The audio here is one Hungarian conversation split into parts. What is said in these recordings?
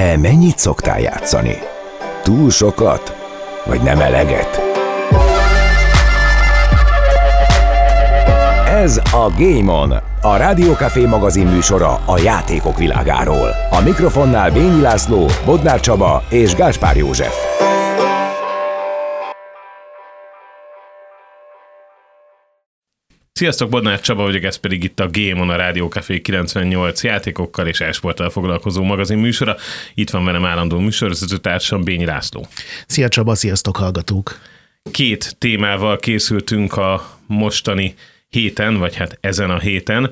Te mennyit szoktál játszani? Túl sokat? Vagy nem eleget? Ez a Game On, a Rádiókafé magazin műsora a játékok világáról. A mikrofonnál Bényi László, Bodnár Csaba és Gáspár József. Sziasztok, Bodnár Csaba vagyok, ez pedig itt a Game on a Rádió Café 98 játékokkal és esporttal foglalkozó magazin műsora. Itt van velem állandó műsorvezető társam Bényi László. Szia Csaba, sziasztok hallgatók! Két témával készültünk a mostani héten, vagy hát ezen a héten.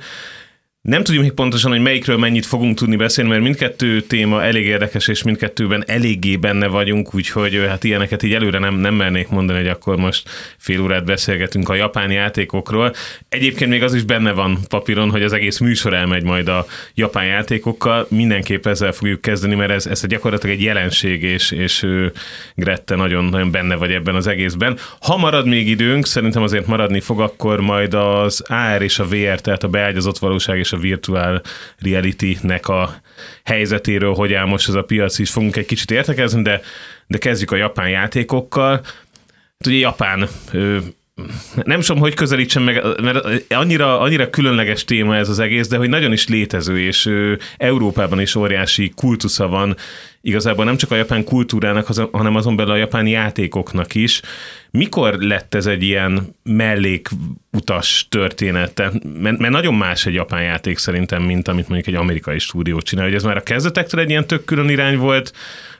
Nem tudjuk még pontosan, hogy melyikről mennyit fogunk tudni beszélni, mert mindkettő téma elég érdekes, és mindkettőben eléggé benne vagyunk, úgyhogy hát ilyeneket így előre nem, nem mernék mondani, hogy akkor most fél órát beszélgetünk a japán játékokról. Egyébként még az is benne van papíron, hogy az egész műsor elmegy majd a japán játékokkal. Mindenképp ezzel fogjuk kezdeni, mert ez, ez gyakorlatilag egy jelenség, és, és Grette nagyon, nagyon benne vagy ebben az egészben. Ha marad még időnk, szerintem azért maradni fog, akkor majd az AR és a VR, tehát a beágyazott valóság és a virtual reality-nek a helyzetéről, hogy áll most ez a piac is fogunk egy kicsit értekezni, de, de kezdjük a japán játékokkal. Hát ugye Japán nem tudom, hogy közelítsem meg, mert annyira, annyira különleges téma ez az egész, de hogy nagyon is létező, és Európában is óriási kultusza van igazából nem csak a japán kultúrának, hanem azon belül a japán játékoknak is. Mikor lett ez egy ilyen mellékutas története? Mert, mert nagyon más egy japán játék szerintem, mint amit mondjuk egy amerikai stúdió csinál. Hogy ez már a kezdetektől egy ilyen tök külön irány volt,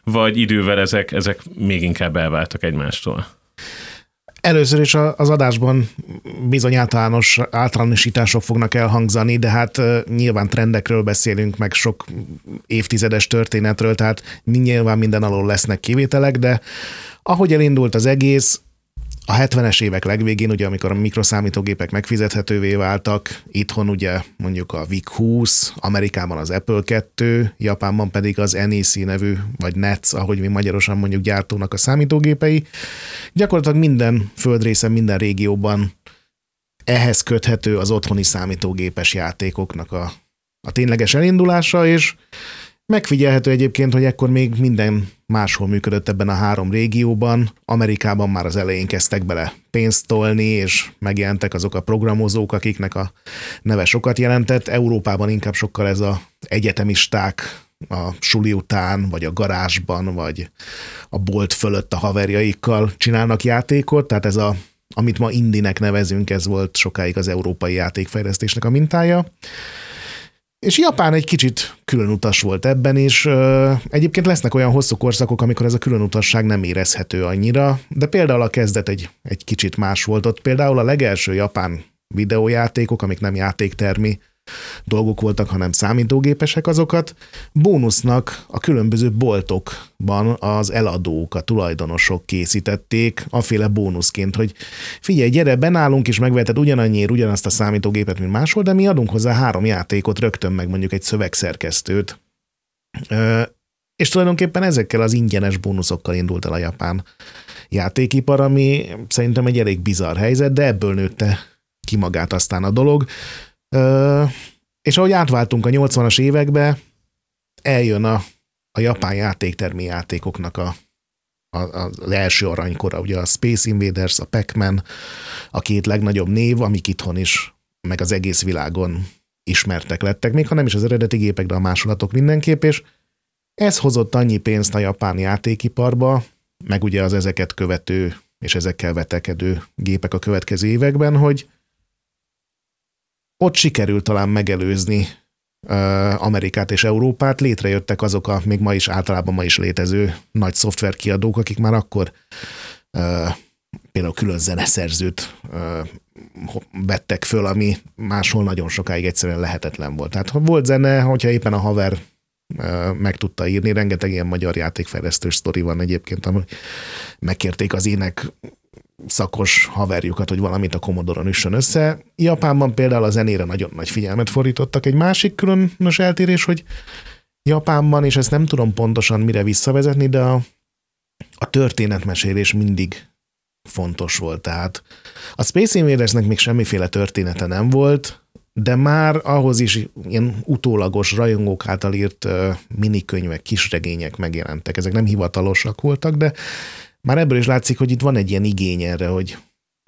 vagy idővel ezek, ezek még inkább elváltak egymástól? Először is az adásban bizony általános általánosítások fognak elhangzani, de hát nyilván trendekről beszélünk, meg sok évtizedes történetről, tehát nyilván minden alól lesznek kivételek, de ahogy elindult az egész, a 70-es évek legvégén, ugye amikor a mikroszámítógépek megfizethetővé váltak, itthon ugye mondjuk a VIC 20, Amerikában az Apple 2, Japánban pedig az NEC nevű, vagy NETS, ahogy mi magyarosan mondjuk gyártónak a számítógépei. Gyakorlatilag minden földrészen, minden régióban ehhez köthető az otthoni számítógépes játékoknak a, a tényleges elindulása, és Megfigyelhető egyébként, hogy ekkor még minden máshol működött ebben a három régióban. Amerikában már az elején kezdtek bele pénzt tolni, és megjelentek azok a programozók, akiknek a neve sokat jelentett. Európában inkább sokkal ez a egyetemisták a suli után, vagy a garázsban, vagy a bolt fölött a haverjaikkal csinálnak játékot, tehát ez a amit ma indinek nevezünk, ez volt sokáig az európai játékfejlesztésnek a mintája. És Japán egy kicsit különutas volt ebben, és uh, egyébként lesznek olyan hosszú korszakok, amikor ez a különutasság nem érezhető annyira, de például a kezdet egy, egy kicsit más volt ott. Például a legelső japán videójátékok, amik nem játéktermi dolgok voltak, hanem számítógépesek azokat. Bónusznak a különböző boltokban az eladók, a tulajdonosok készítették aféle bónuszként, hogy figyelj, gyere, benálunk és megveheted ugyanannyiért ugyanazt a számítógépet, mint máshol, de mi adunk hozzá három játékot, rögtön meg mondjuk egy szövegszerkesztőt. És tulajdonképpen ezekkel az ingyenes bónuszokkal indult el a japán játékipar, ami szerintem egy elég bizarr helyzet, de ebből nőtte ki magát aztán a dolog. Ö, és ahogy átváltunk a 80-as évekbe, eljön a, a japán játéktermi játékoknak a, a, az első aranykora, ugye a Space Invaders, a Pac-Man, a két legnagyobb név, amik itthon is, meg az egész világon ismertek lettek, még ha nem is az eredeti gépek, de a másolatok mindenképp, és ez hozott annyi pénzt a japán játékiparba, meg ugye az ezeket követő és ezekkel vetekedő gépek a következő években, hogy ott sikerült talán megelőzni Amerikát és Európát, létrejöttek azok a még ma is általában ma is létező nagy szoftverkiadók, akik már akkor például külön zeneszerzőt vettek föl, ami máshol nagyon sokáig egyszerűen lehetetlen volt. Tehát ha volt zene, hogyha éppen a haver meg tudta írni, rengeteg ilyen magyar játékfejlesztő sztori van egyébként, ami megkérték az ének szakos haverjukat, hogy valamit a Commodore-on üssön össze. Japánban például a zenére nagyon nagy figyelmet fordítottak. Egy másik különös eltérés, hogy Japánban, és ezt nem tudom pontosan mire visszavezetni, de a, a történetmesélés mindig fontos volt. Tehát a Space Invadersnek még semmiféle története nem volt, de már ahhoz is ilyen utólagos rajongók által írt minikönyvek, kisregények megjelentek. Ezek nem hivatalosak voltak, de már ebből is látszik, hogy itt van egy ilyen igény erre, hogy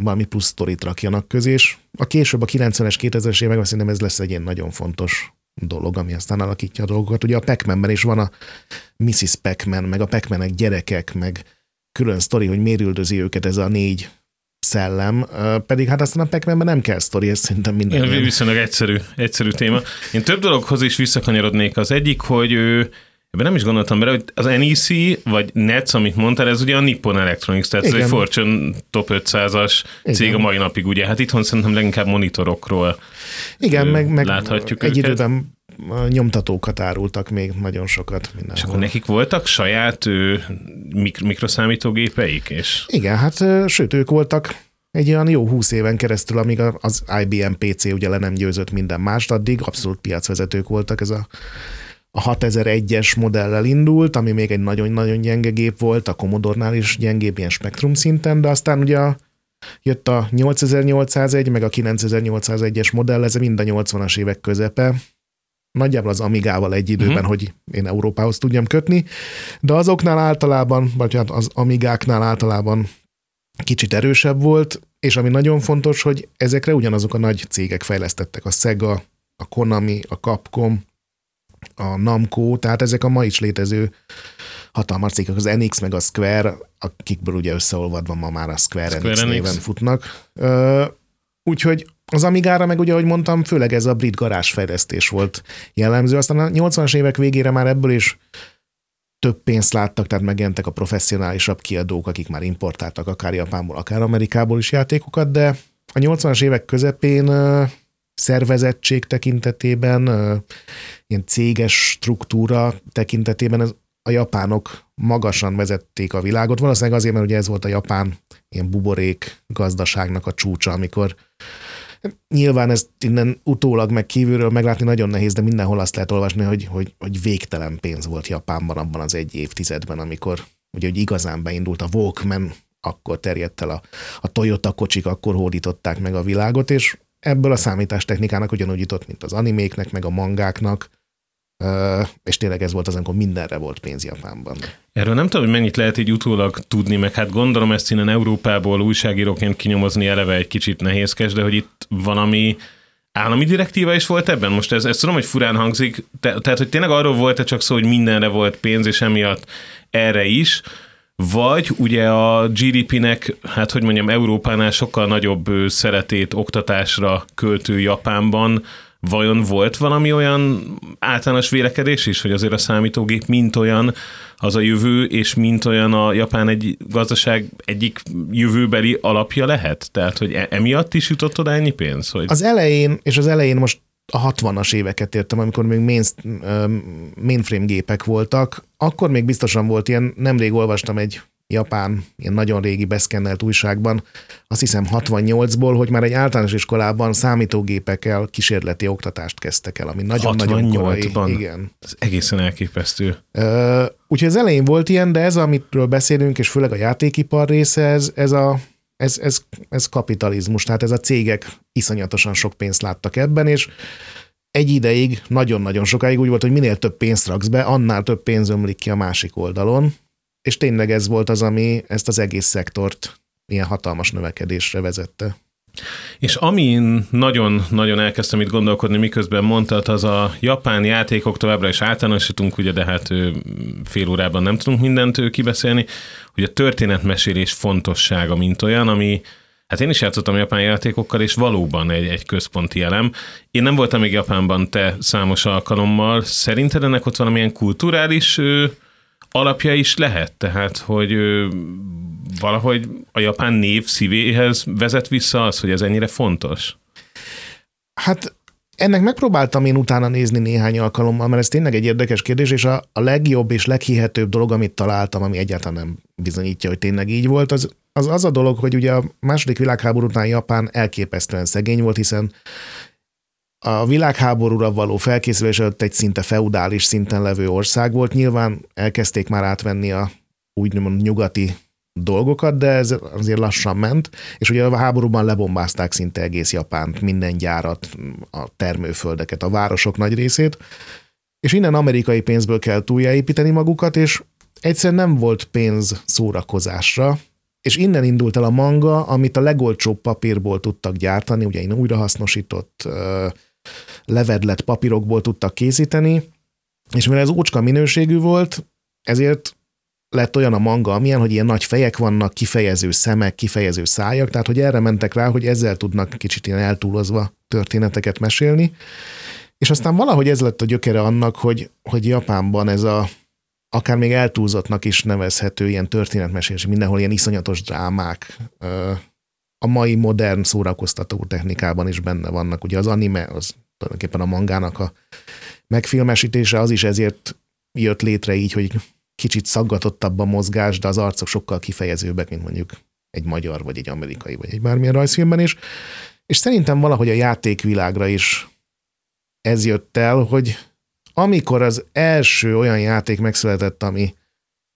valami plusz sztorit rakjanak közé, és a később a 90-es, 2000-es években szerintem ez lesz egy ilyen nagyon fontos dolog, ami aztán alakítja a dolgokat. Ugye a pac is van a Mrs. pac meg a pac gyerekek, meg külön sztori, hogy miért üldözi őket ez a négy szellem, pedig hát aztán a pac nem kell sztori, ez szerintem minden. Viszonylag egyszerű, egyszerű téma. Én több dologhoz is visszakanyarodnék. Az egyik, hogy ő Ebben nem is gondoltam bele, hogy az NEC, vagy NETS, amit mondtál, ez ugye a Nippon Electronics, tehát Igen. ez egy Fortune top 500-as Igen. cég a mai napig, ugye? Hát itthon szerintem leginkább monitorokról Igen, meg, meg láthatjuk egy őket. időben nyomtatókat árultak még nagyon sokat. Mindenhol. És akkor nekik voltak saját ő, mik- mikroszámítógépeik? És... Igen, hát sőt, ők voltak egy olyan jó húsz éven keresztül, amíg az IBM PC ugye le nem győzött minden mást, addig abszolút piacvezetők voltak ez a a 6001-es modellel indult, ami még egy nagyon-nagyon gyenge gép volt, a Commodore-nál is gyengébb ilyen spektrum szinten, de aztán ugye jött a 8801, meg a 9801-es modell, ez mind a 80-as évek közepe, nagyjából az Amigával egy időben, uh-huh. hogy én Európához tudjam kötni, de azoknál általában, vagy hát az Amigáknál általában kicsit erősebb volt, és ami nagyon fontos, hogy ezekre ugyanazok a nagy cégek fejlesztettek, a Sega, a Konami, a Capcom, a Namco, tehát ezek a ma is létező hatalmas cégek, az NX meg a Square, akikből ugye összeolvadva ma már a Square, Square NX, NX néven futnak. Úgyhogy az Amigára meg ugye, ahogy mondtam, főleg ez a brit garázsfejlesztés volt jellemző. Aztán a 80-as évek végére már ebből is több pénzt láttak, tehát megjelentek a professzionálisabb kiadók, akik már importáltak akár Japánból, akár Amerikából is játékokat, de a 80-as évek közepén szervezettség tekintetében, ilyen céges struktúra tekintetében ez, a japánok magasan vezették a világot. Valószínűleg azért, mert ugye ez volt a japán ilyen buborék gazdaságnak a csúcsa, amikor Nyilván ezt innen utólag meg kívülről meglátni nagyon nehéz, de mindenhol azt lehet olvasni, hogy, hogy, hogy végtelen pénz volt Japánban abban az egy évtizedben, amikor ugye hogy igazán beindult a Walkman, akkor terjedt el a, a Toyota kocsik, akkor hódították meg a világot, és ebből a számítástechnikának ugyanúgy jutott, mint az animéknek, meg a mangáknak, és tényleg ez volt az, amikor mindenre volt pénz Japánban. Erről nem tudom, hogy mennyit lehet így utólag tudni, meg hát gondolom ezt innen Európából újságíróként kinyomozni eleve egy kicsit nehézkes, de hogy itt valami állami direktíva is volt ebben? Most ez, ezt tudom, hogy furán hangzik, te, tehát hogy tényleg arról volt-e csak szó, hogy mindenre volt pénz, és emiatt erre is, vagy ugye a GDP-nek, hát hogy mondjam, Európánál sokkal nagyobb szeretét oktatásra költő Japánban, vajon volt valami olyan általános vélekedés is, hogy azért a számítógép mint olyan az a jövő, és mint olyan a Japán egy gazdaság egyik jövőbeli alapja lehet? Tehát, hogy e- emiatt is jutott oda ennyi pénz? Hogy... Az elején, és az elején most a 60-as éveket értem, amikor még main, mainframe gépek voltak, akkor még biztosan volt ilyen, nemrég olvastam egy japán, ilyen nagyon régi beszkennelt újságban, azt hiszem 68-ból, hogy már egy általános iskolában számítógépekkel kísérleti oktatást kezdtek el, ami nagyon-nagyon korai. Igen. Ez egészen elképesztő. úgyhogy az elején volt ilyen, de ez, amitről beszélünk, és főleg a játékipar része, ez, ez a ez, ez, ez kapitalizmus, tehát ez a cégek iszonyatosan sok pénzt láttak ebben, és egy ideig, nagyon-nagyon sokáig úgy volt, hogy minél több pénzt raksz be, annál több pénz ömlik ki a másik oldalon, és tényleg ez volt az, ami ezt az egész szektort ilyen hatalmas növekedésre vezette. És amin nagyon-nagyon elkezdtem itt gondolkodni, miközben mondtad, az a japán játékok továbbra is általánosítunk, ugye, de hát fél órában nem tudunk mindent kibeszélni, hogy a történetmesélés fontossága, mint olyan, ami Hát én is játszottam japán játékokkal, és valóban egy, egy központi elem. Én nem voltam még Japánban, te számos alkalommal. Szerinted ennek ott valamilyen kulturális alapja is lehet, tehát hogy ö, valahogy a japán név szívéhez vezet vissza az, hogy ez ennyire fontos? Hát ennek megpróbáltam én utána nézni néhány alkalommal, mert ez tényleg egy érdekes kérdés, és a, a legjobb és leghihetőbb dolog, amit találtam, ami egyáltalán nem bizonyítja, hogy tényleg így volt, az az, az a dolog, hogy ugye a második világháború után Japán elképesztően szegény volt, hiszen a világháborúra való felkészülés előtt egy szinte feudális szinten levő ország volt. Nyilván elkezdték már átvenni a úgymond nyugati dolgokat, de ez azért lassan ment, és ugye a háborúban lebombázták szinte egész Japánt, minden gyárat, a termőföldeket, a városok nagy részét, és innen amerikai pénzből kell túljáépíteni magukat, és egyszer nem volt pénz szórakozásra, és innen indult el a manga, amit a legolcsóbb papírból tudtak gyártani, ugye én újrahasznosított levedlet papírokból tudtak készíteni, és mivel ez ócska minőségű volt, ezért lett olyan a manga, amilyen, hogy ilyen nagy fejek vannak, kifejező szemek, kifejező szájak, tehát hogy erre mentek rá, hogy ezzel tudnak kicsit ilyen eltúlozva történeteket mesélni. És aztán valahogy ez lett a gyökere annak, hogy, hogy Japánban ez a akár még eltúlzottnak is nevezhető ilyen történetmesélés, mindenhol ilyen iszonyatos drámák, a mai modern szórakoztató technikában is benne vannak. Ugye az anime, az tulajdonképpen a mangának a megfilmesítése, az is ezért jött létre így, hogy kicsit szaggatottabb a mozgás, de az arcok sokkal kifejezőbbek, mint mondjuk egy magyar, vagy egy amerikai, vagy egy bármilyen rajzfilmben is. És szerintem valahogy a játékvilágra is ez jött el, hogy amikor az első olyan játék megszületett, ami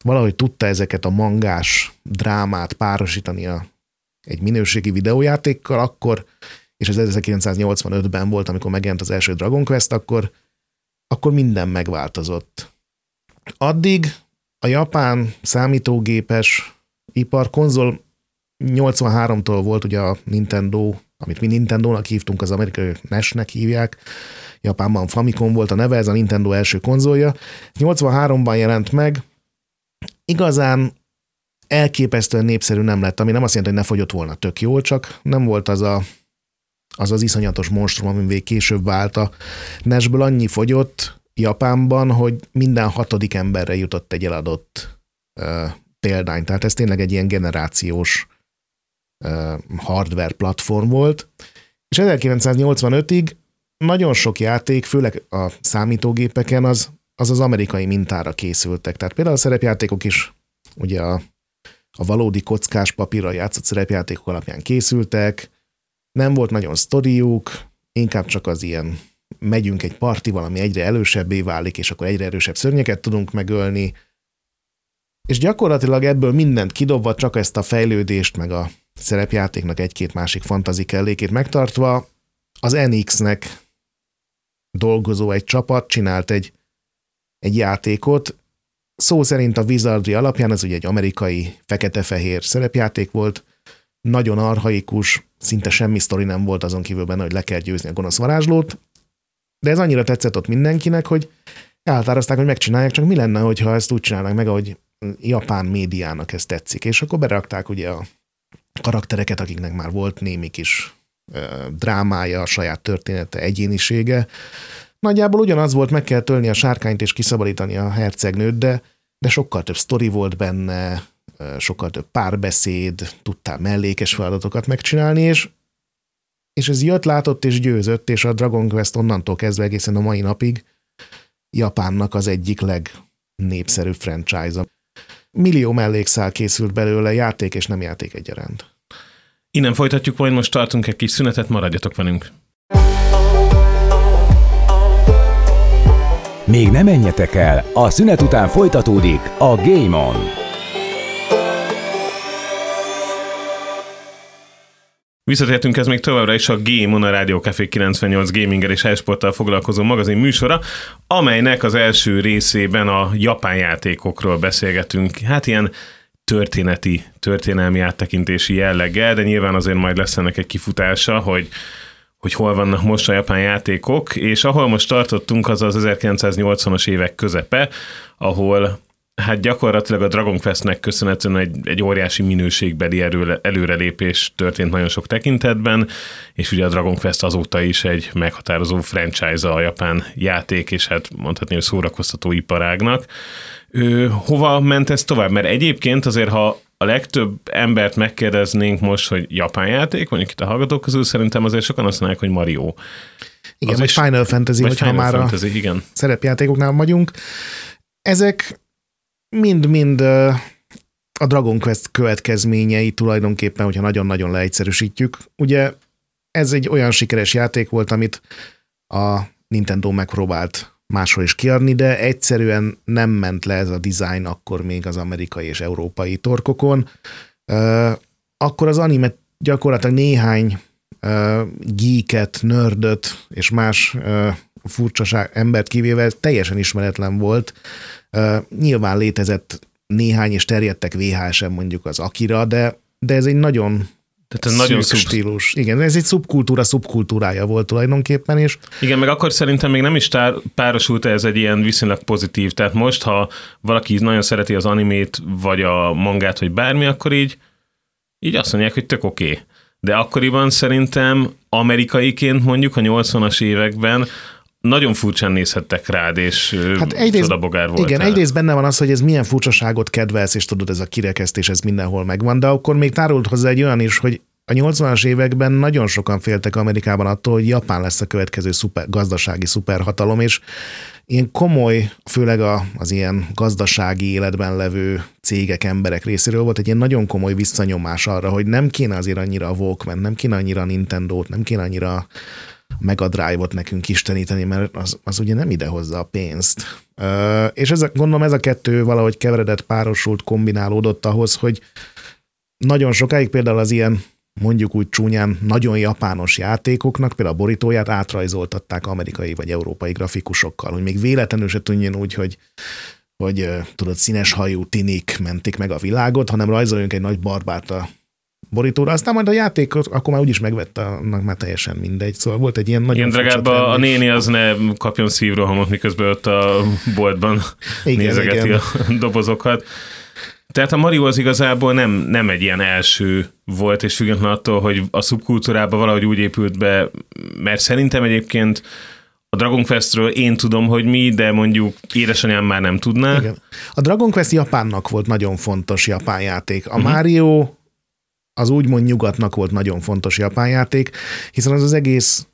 valahogy tudta ezeket a mangás drámát párosítani a, egy minőségi videójátékkal, akkor, és ez 1985-ben volt, amikor megjelent az első Dragon Quest, akkor, akkor minden megváltozott. Addig a japán számítógépes ipar konzol 83-tól volt ugye a Nintendo, amit mi Nintendo-nak hívtunk, az amerikai NES-nek hívják, Japánban Famicom volt a neve, ez a Nintendo első konzolja. 83-ban jelent meg, igazán elképesztően népszerű nem lett, ami nem azt jelenti, hogy ne fogyott volna. Tök jól, csak nem volt az a, az, az iszonyatos monstrum, ami még később vált a Nesből annyi fogyott Japánban, hogy minden hatodik emberre jutott egy eladott uh, példány. Tehát ez tényleg egy ilyen generációs uh, hardware platform volt. És 1985-ig nagyon sok játék, főleg a számítógépeken, az az, az amerikai mintára készültek. Tehát például a szerepjátékok is ugye a, a valódi kockás papírra játszott szerepjátékok alapján készültek, nem volt nagyon sztoriuk, inkább csak az ilyen megyünk egy parti, valami egyre elősebbé válik, és akkor egyre erősebb szörnyeket tudunk megölni, és gyakorlatilag ebből mindent kidobva, csak ezt a fejlődést, meg a szerepjátéknak egy-két másik fantazi kellékét megtartva, az NX-nek dolgozó egy csapat csinált egy, egy játékot, szó szerint a Wizardry alapján, ez ugye egy amerikai fekete-fehér szerepjáték volt, nagyon arhaikus, szinte semmi sztori nem volt azon kívül benne, hogy le kell győzni a gonosz varázslót, de ez annyira tetszett ott mindenkinek, hogy elhatározták, hogy megcsinálják, csak mi lenne, hogyha ezt úgy csinálnák meg, ahogy japán médiának ez tetszik. És akkor berakták ugye a karaktereket, akiknek már volt némi kis drámája, a saját története, egyénisége. Nagyjából ugyanaz volt, meg kell tölni a sárkányt és kiszabadítani a hercegnőt, de, de sokkal több sztori volt benne, sokkal több párbeszéd, tudtál mellékes feladatokat megcsinálni, és, és ez jött, látott és győzött, és a Dragon Quest onnantól kezdve egészen a mai napig Japánnak az egyik legnépszerűbb franchise-a. Millió mellékszál készült belőle, játék és nem játék egyaránt. Innen folytatjuk, majd most tartunk egy kis szünetet, maradjatok velünk. Még nem menjetek el, a szünet után folytatódik a Game On. Visszatértünk ez még továbbra is a Game a Rádió Café 98 gaminggel és esporttal foglalkozó magazin műsora, amelynek az első részében a japán játékokról beszélgetünk. Hát ilyen történeti, történelmi áttekintési jelleggel, de nyilván azért majd lesz ennek egy kifutása, hogy hogy hol vannak most a japán játékok, és ahol most tartottunk, az az 1980-as évek közepe, ahol hát gyakorlatilag a Dragon Questnek köszönhetően egy, egy óriási minőségbeli erő, előrelépés történt nagyon sok tekintetben, és ugye a Dragon Quest azóta is egy meghatározó franchise a japán játék, és hát mondhatni, hogy szórakoztató iparágnak. Ő, hova ment ez tovább? Mert egyébként azért, ha a legtöbb embert megkérdeznénk most, hogy japán játék, mondjuk itt a hallgatók közül, szerintem azért sokan azt mondják, hogy Mario. Igen, az vagy is, Final Fantasy, vagy hogyha Final már Fantasy, a igen. szerepjátékoknál vagyunk. Ezek mind-mind a Dragon Quest következményei tulajdonképpen, hogyha nagyon-nagyon leegyszerűsítjük. Ugye ez egy olyan sikeres játék volt, amit a Nintendo megpróbált máshol is kiadni, de egyszerűen nem ment le ez a design akkor még az amerikai és európai torkokon. Akkor az anime gyakorlatilag néhány geeket, nördöt és más furcsaság embert kivéve teljesen ismeretlen volt. Nyilván létezett néhány, és terjedtek VHS-en mondjuk az Akira, de, de ez egy nagyon tehát ez nagyon szub... stílus. Igen, ez egy szubkultúra szubkultúrája volt tulajdonképpen is. Igen, meg akkor szerintem még nem is tár, párosult ez egy ilyen viszonylag pozitív. Tehát most, ha valaki nagyon szereti az animét, vagy a mangát, vagy bármi, akkor így, így azt mondják, hogy tök oké. Okay. De akkoriban szerintem amerikaiként mondjuk a 80-as években nagyon furcsán nézhettek rád, és hát egyrészt, csodabogár volt. Igen, egyrészt benne van az, hogy ez milyen furcsaságot kedvelsz, és tudod, ez a kirekesztés, ez mindenhol megvan, de akkor még tárult hozzá egy olyan is, hogy a 80-as években nagyon sokan féltek Amerikában attól, hogy Japán lesz a következő szuper, gazdasági szuperhatalom, és ilyen komoly, főleg a, az ilyen gazdasági életben levő cégek, emberek részéről volt egy ilyen nagyon komoly visszanyomás arra, hogy nem kéne azért annyira a Walkman, nem kéne annyira a Nintendo-t, nem kéne annyira Mega Drive-ot nekünk isteníteni, mert az, az ugye nem ide hozza a pénzt. Ö, és ez, gondolom ez a kettő valahogy keveredett, párosult, kombinálódott ahhoz, hogy nagyon sokáig például az ilyen mondjuk úgy csúnyán nagyon japános játékoknak, például a borítóját átrajzoltatták amerikai vagy európai grafikusokkal, hogy még véletlenül se tűnjön úgy, hogy hogy tudod, színes hajú tinik mentik meg a világot, hanem rajzoljunk egy nagy barbát a borítóra, aztán majd a játék akkor már úgyis megvette, annak már teljesen mindegy. Szóval volt egy ilyen nagyon Igen, drágább a, a néni az ne kapjon szívrohamot, miközben ott a boltban igen, nézegeti igen. a dobozokat. Tehát a Mario az igazából nem, nem egy ilyen első volt, és függetlenül attól, hogy a szubkultúrába valahogy úgy épült be, mert szerintem egyébként a Dragon Questről én tudom, hogy mi, de mondjuk édesanyám már nem tudná. Igen. A Dragon Quest Japánnak volt nagyon fontos japán játék. A uh-huh. Mario az úgymond nyugatnak volt nagyon fontos japán játék, hiszen az az egész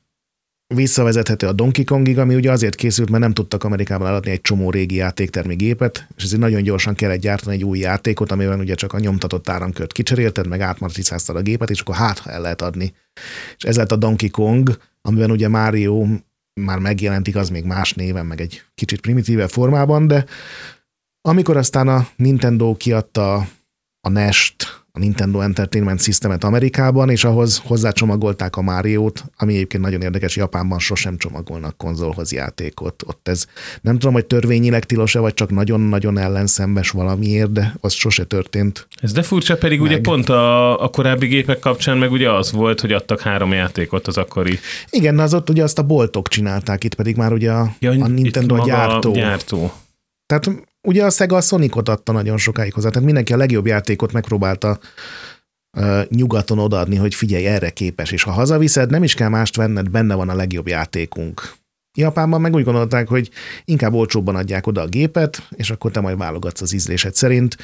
visszavezethető a Donkey Kongig, ami ugye azért készült, mert nem tudtak Amerikában eladni egy csomó régi játéktermi gépet, és ezért nagyon gyorsan kellett gyártani egy új játékot, amiben ugye csak a nyomtatott áramkört kicserélted, meg átmatricáztad a gépet, és akkor hát el lehet adni. És ez lett a Donkey Kong, amiben ugye Mario már megjelentik, az még más néven, meg egy kicsit primitíve formában, de amikor aztán a Nintendo kiadta a NES-t, a Nintendo Entertainment Systemet Amerikában, és ahhoz hozzácsomagolták a Máriót, ami egyébként nagyon érdekes, Japánban sosem csomagolnak konzolhoz játékot. Ott ez nem tudom, hogy törvényileg tilos-e, vagy csak nagyon-nagyon ellenszembes valamiért, de az sose történt. Ez de furcsa, pedig meg. ugye pont a, a korábbi gépek kapcsán meg ugye az volt, hogy adtak három játékot az akkori. Igen, az ott ugye azt a boltok csinálták, itt pedig már ugye a, ja, a Nintendo gyártó. gyártó. Tehát ugye a Sega a Sonicot adta nagyon sokáig hozzá, tehát mindenki a legjobb játékot megpróbálta uh, nyugaton odaadni, hogy figyelj, erre képes, és ha hazaviszed, nem is kell mást venned, benne van a legjobb játékunk. Japánban meg úgy gondolták, hogy inkább olcsóbban adják oda a gépet, és akkor te majd válogatsz az ízlésed szerint.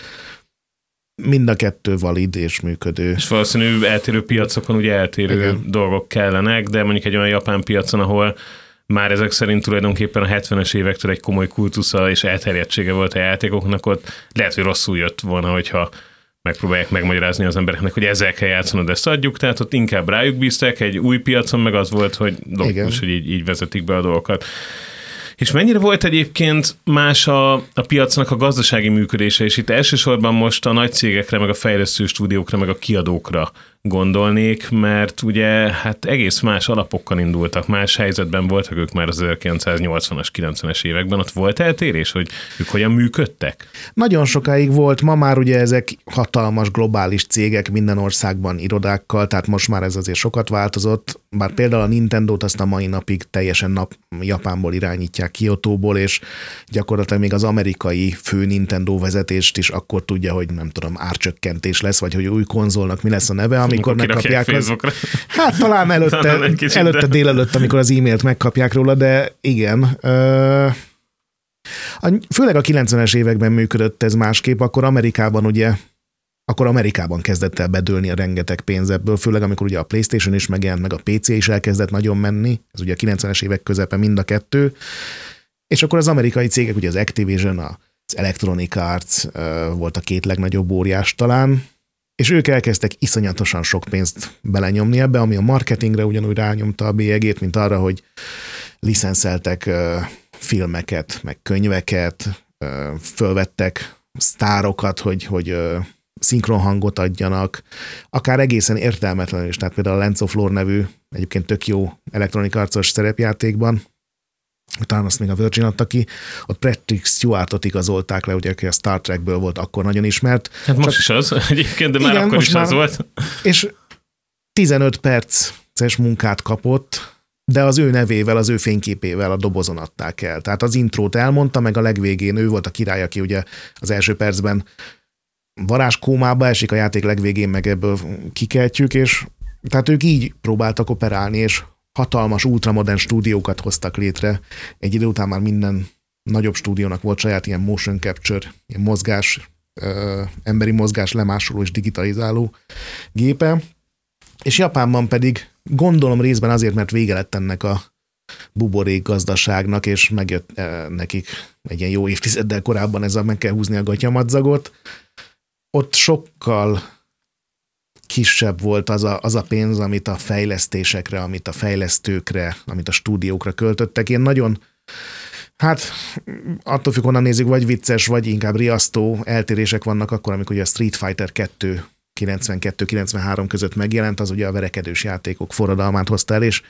Mind a kettő valid és működő. És valószínű eltérő piacokon ugye eltérő Igen. dolgok kellenek, de mondjuk egy olyan japán piacon, ahol már ezek szerint tulajdonképpen a 70-es évektől egy komoly kultusza és elterjedtsége volt a játékoknak, ott lehet, hogy rosszul jött volna, hogyha megpróbálják megmagyarázni az embereknek, hogy ezzel kell játszanod, ezt adjuk, tehát ott inkább rájuk bíztek, egy új piacon meg az volt, hogy logikus, hogy így, így vezetik be a dolgokat. És mennyire volt egyébként más a, a piacnak a gazdasági működése, és itt elsősorban most a nagy cégekre, meg a fejlesztő stúdiókra, meg a kiadókra gondolnék, mert ugye hát egész más alapokkal indultak, más helyzetben voltak ők már az 1980-as, 90-es években. Ott volt eltérés, hogy ők hogyan működtek? Nagyon sokáig volt, ma már ugye ezek hatalmas globális cégek minden országban irodákkal, tehát most már ez azért sokat változott, bár például a Nintendo-t azt a mai napig teljesen nap Japánból irányítják, Kiotóból, és gyakorlatilag még az amerikai fő Nintendo vezetést is akkor tudja, hogy nem tudom, árcsökkentés lesz, vagy hogy új konzolnak mi lesz a neve, ami amikor megkapják. Az, hát talán előtte, előtte délelőtt, amikor az e-mailt megkapják róla, de igen. Ö, a, főleg a 90-es években működött ez másképp, akkor Amerikában ugye akkor Amerikában kezdett el bedőlni a rengeteg pénz ebből, főleg amikor ugye a PlayStation is megjelent, meg a PC is elkezdett nagyon menni, ez ugye a 90-es évek közepe mind a kettő, és akkor az amerikai cégek, ugye az Activision, az Electronic Arts volt a két legnagyobb óriás talán, és ők elkezdtek iszonyatosan sok pénzt belenyomni ebbe, ami a marketingre ugyanúgy rányomta a bélyegét, mint arra, hogy licenszeltek filmeket, meg könyveket, fölvettek sztárokat, hogy, hogy szinkron hangot adjanak, akár egészen értelmetlenül is. Tehát például a Lens of Lore nevű, egyébként tök jó elektronikarcos szerepjátékban, talán azt még a Virgin adta ki, ott Patrick Stewartot igazolták le, ugye, aki a Star Trekből volt akkor nagyon ismert. Hát most Csak, is az egyébként, de már igen, akkor is már, az volt. És 15 perces munkát kapott, de az ő nevével, az ő fényképével a dobozon adták el. Tehát az intrót elmondta, meg a legvégén ő volt a király, aki ugye az első percben varázskómába esik, a játék legvégén meg ebből kikeltjük, és tehát ők így próbáltak operálni, és hatalmas, ultramodern stúdiókat hoztak létre. Egy idő után már minden nagyobb stúdiónak volt saját ilyen motion capture, ilyen mozgás, ö, emberi mozgás lemásoló és digitalizáló gépe. És Japánban pedig gondolom részben azért, mert vége lett ennek a buborék gazdaságnak, és megjött e, nekik egy ilyen jó évtizeddel korábban ez a meg kell húzni a gatyamadzagot. Ott sokkal kisebb volt az a, az a pénz, amit a fejlesztésekre, amit a fejlesztőkre, amit a stúdiókra költöttek. Én nagyon, hát attól függ, honnan nézzük, vagy vicces, vagy inkább riasztó eltérések vannak akkor, amikor ugye a Street Fighter 2 92-93 között megjelent, az ugye a verekedős játékok forradalmát hozta el, és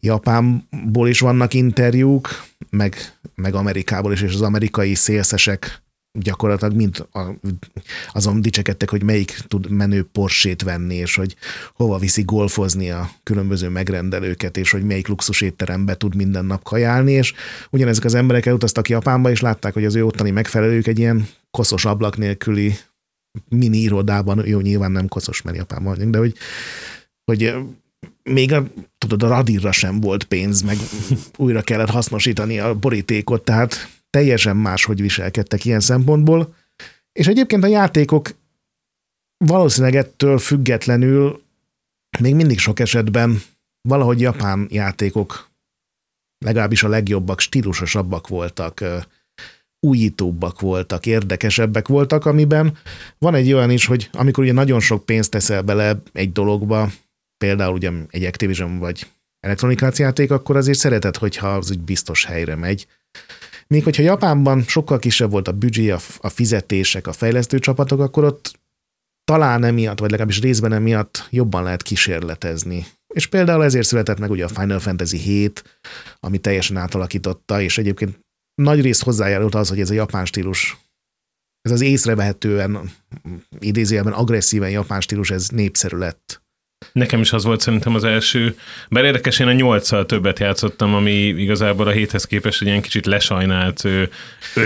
Japánból is vannak interjúk, meg, meg Amerikából is, és az amerikai szélszesek gyakorlatilag mind a, azon dicsekedtek, hogy melyik tud menő porsét venni, és hogy hova viszi golfozni a különböző megrendelőket, és hogy melyik luxus étterembe tud minden nap kajálni, és ugyanezek az emberek elutaztak Japánba, és látták, hogy az ő ottani megfelelők egy ilyen koszos ablak nélküli mini irodában, jó, nyilván nem koszos, mert Japánban vagyunk, de hogy, hogy még a, tudod, a radírra sem volt pénz, meg újra kellett hasznosítani a borítékot, tehát teljesen máshogy viselkedtek ilyen szempontból. És egyébként a játékok valószínűleg ettől függetlenül még mindig sok esetben valahogy japán játékok legalábbis a legjobbak, stílusosabbak voltak, újítóbbak voltak, érdekesebbek voltak, amiben van egy olyan is, hogy amikor ugye nagyon sok pénzt teszel bele egy dologba, például ugye egy Activision vagy Electronic játék, akkor azért szereted, hogyha az úgy biztos helyre megy. Még hogyha Japánban sokkal kisebb volt a büdzsé, a, a fizetések, a fejlesztő csapatok, akkor ott talán emiatt, vagy legalábbis részben emiatt jobban lehet kísérletezni. És például ezért született meg ugye a Final Fantasy 7, ami teljesen átalakította, és egyébként nagy részt hozzájárult az, hogy ez a japán stílus, ez az észrevehetően, idézőjelben agresszíven japán stílus, ez népszerű lett. Nekem is az volt szerintem az első, bár érdekes, én a nyolccal többet játszottam, ami igazából a héthez képest egy ilyen kicsit lesajnált 5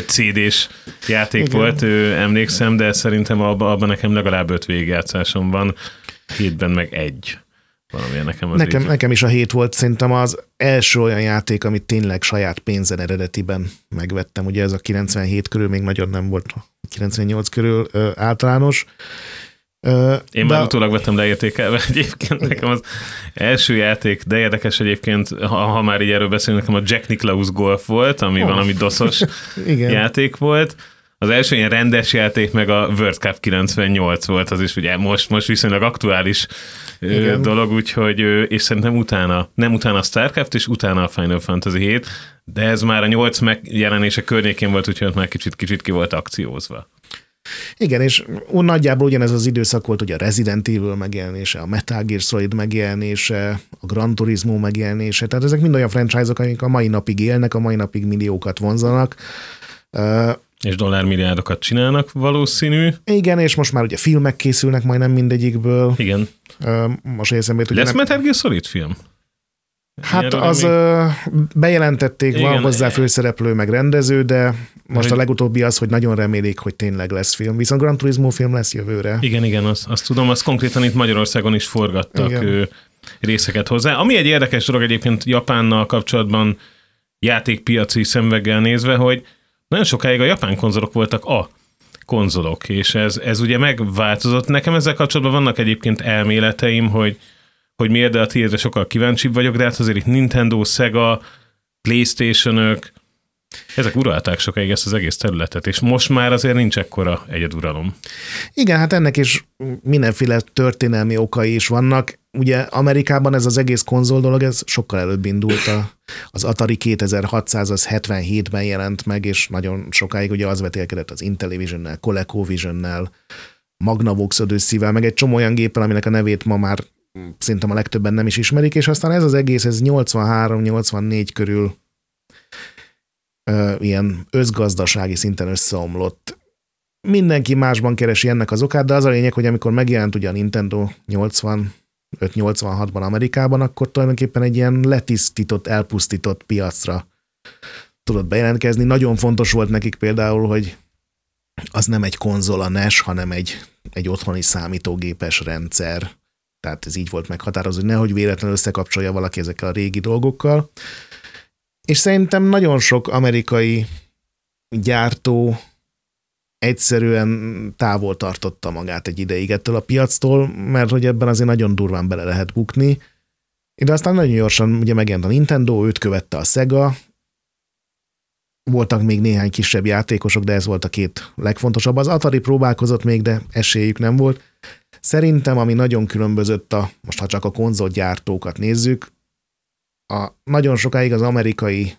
CD-s játék Igen. volt, emlékszem, de szerintem abban, abban nekem legalább öt végigjátszásom van, hétben meg egy valamilyen nekem az nekem, nekem is a hét volt szerintem az első olyan játék, amit tényleg saját pénzen eredetiben megvettem. Ugye ez a 97 körül még nagyon nem volt, 98 körül ö, általános. Én de... már utólag vettem leértékelve egyébként. Nekem az első játék, de érdekes egyébként, ha, ha már így erről beszélünk, nekem a Jack Nicklaus Golf volt, ami oh. valami doszos játék volt az első ilyen rendes játék meg a World Cup 98 volt, az is ugye most, most viszonylag aktuális Igen. dolog, úgyhogy, és szerintem utána, nem utána a StarCraft, és utána a Final Fantasy 7, de ez már a 8 megjelenése környékén volt, úgyhogy már kicsit, kicsit ki volt akciózva. Igen, és nagyjából ugyanez az időszak volt, ugye a Resident Evil megjelenése, a Metal Gear Solid megjelenése, a Gran Turismo megjelenése, tehát ezek mind olyan franchise-ok, amik a mai napig élnek, a mai napig milliókat vonzanak. És dollármilliárdokat csinálnak valószínű. Igen, és most már ugye filmek készülnek majdnem mindegyikből. Igen. Most eszembe jut, Lesz nem... Metal Gear Solid film? Hát az még... bejelentették, Igen. van hozzá főszereplő, meg rendező, de most a legutóbbi az, hogy nagyon remélik, hogy tényleg lesz film. Viszont Gran Turismo film lesz jövőre. Igen, igen, azt, azt tudom, azt konkrétan itt Magyarországon is forgattak ő, részeket hozzá. Ami egy érdekes dolog egyébként Japánnal kapcsolatban játékpiaci szemveggel nézve, hogy nagyon sokáig a japán konzolok voltak a konzolok, és ez, ez ugye megváltozott. Nekem ezzel kapcsolatban vannak egyébként elméleteim, hogy, hogy miért, de a tiédre sokkal kíváncsibb vagyok, de hát azért itt Nintendo, Sega, Playstation-ök, Ezek uralták sokáig ezt az egész területet, és most már azért nincs ekkora egyeduralom. Igen, hát ennek is mindenféle történelmi okai is vannak. Ugye Amerikában ez az egész konzol dolog, ez sokkal előbb indult. A, az Atari 2600 az 77-ben jelent meg, és nagyon sokáig ugye az vetélkedett az Intellivision-nel, ColecoVision-nel, Magnavox Odyssey-vel, meg egy csomó olyan géppel, aminek a nevét ma már szerintem a legtöbben nem is ismerik, és aztán ez az egész, ez 83-84 körül ö, ilyen özgazdasági szinten összeomlott. Mindenki másban keresi ennek az okát, de az a lényeg, hogy amikor megjelent ugye a Nintendo 85-86-ban Amerikában, akkor tulajdonképpen egy ilyen letisztított, elpusztított piacra tudott bejelentkezni. Nagyon fontos volt nekik például, hogy az nem egy konzol a NES, hanem egy, egy otthoni számítógépes rendszer. Tehát ez így volt meghatározó, hogy nehogy véletlenül összekapcsolja valaki ezekkel a régi dolgokkal. És szerintem nagyon sok amerikai gyártó egyszerűen távol tartotta magát egy ideig ettől a piactól, mert hogy ebben azért nagyon durván bele lehet bukni. De aztán nagyon gyorsan ugye megjelent a Nintendo, őt követte a Sega, voltak még néhány kisebb játékosok, de ez volt a két legfontosabb. Az Atari próbálkozott még, de esélyük nem volt. Szerintem, ami nagyon különbözött a, most ha csak a konzolgyártókat nézzük, a, nagyon sokáig az amerikai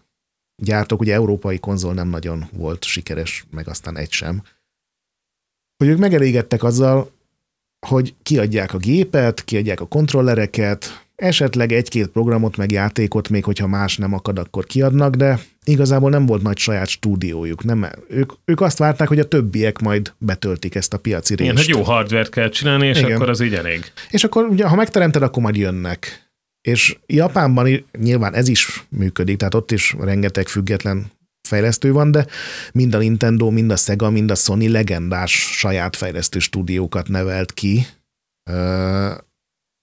gyártók, ugye európai konzol nem nagyon volt sikeres, meg aztán egy sem, hogy ők megelégedtek azzal, hogy kiadják a gépet, kiadják a kontrollereket, esetleg egy-két programot, meg játékot, még hogyha más nem akad, akkor kiadnak, de igazából nem volt nagy saját stúdiójuk. Nem, ők, ők azt várták, hogy a többiek majd betöltik ezt a piaci részt. Igen, hogy jó hardware kell csinálni, és Igen. akkor az így elég. És akkor ugye, ha megteremted, akkor majd jönnek. És Japánban nyilván ez is működik, tehát ott is rengeteg független fejlesztő van, de mind a Nintendo, mind a Sega, mind a Sony legendás saját fejlesztő stúdiókat nevelt ki,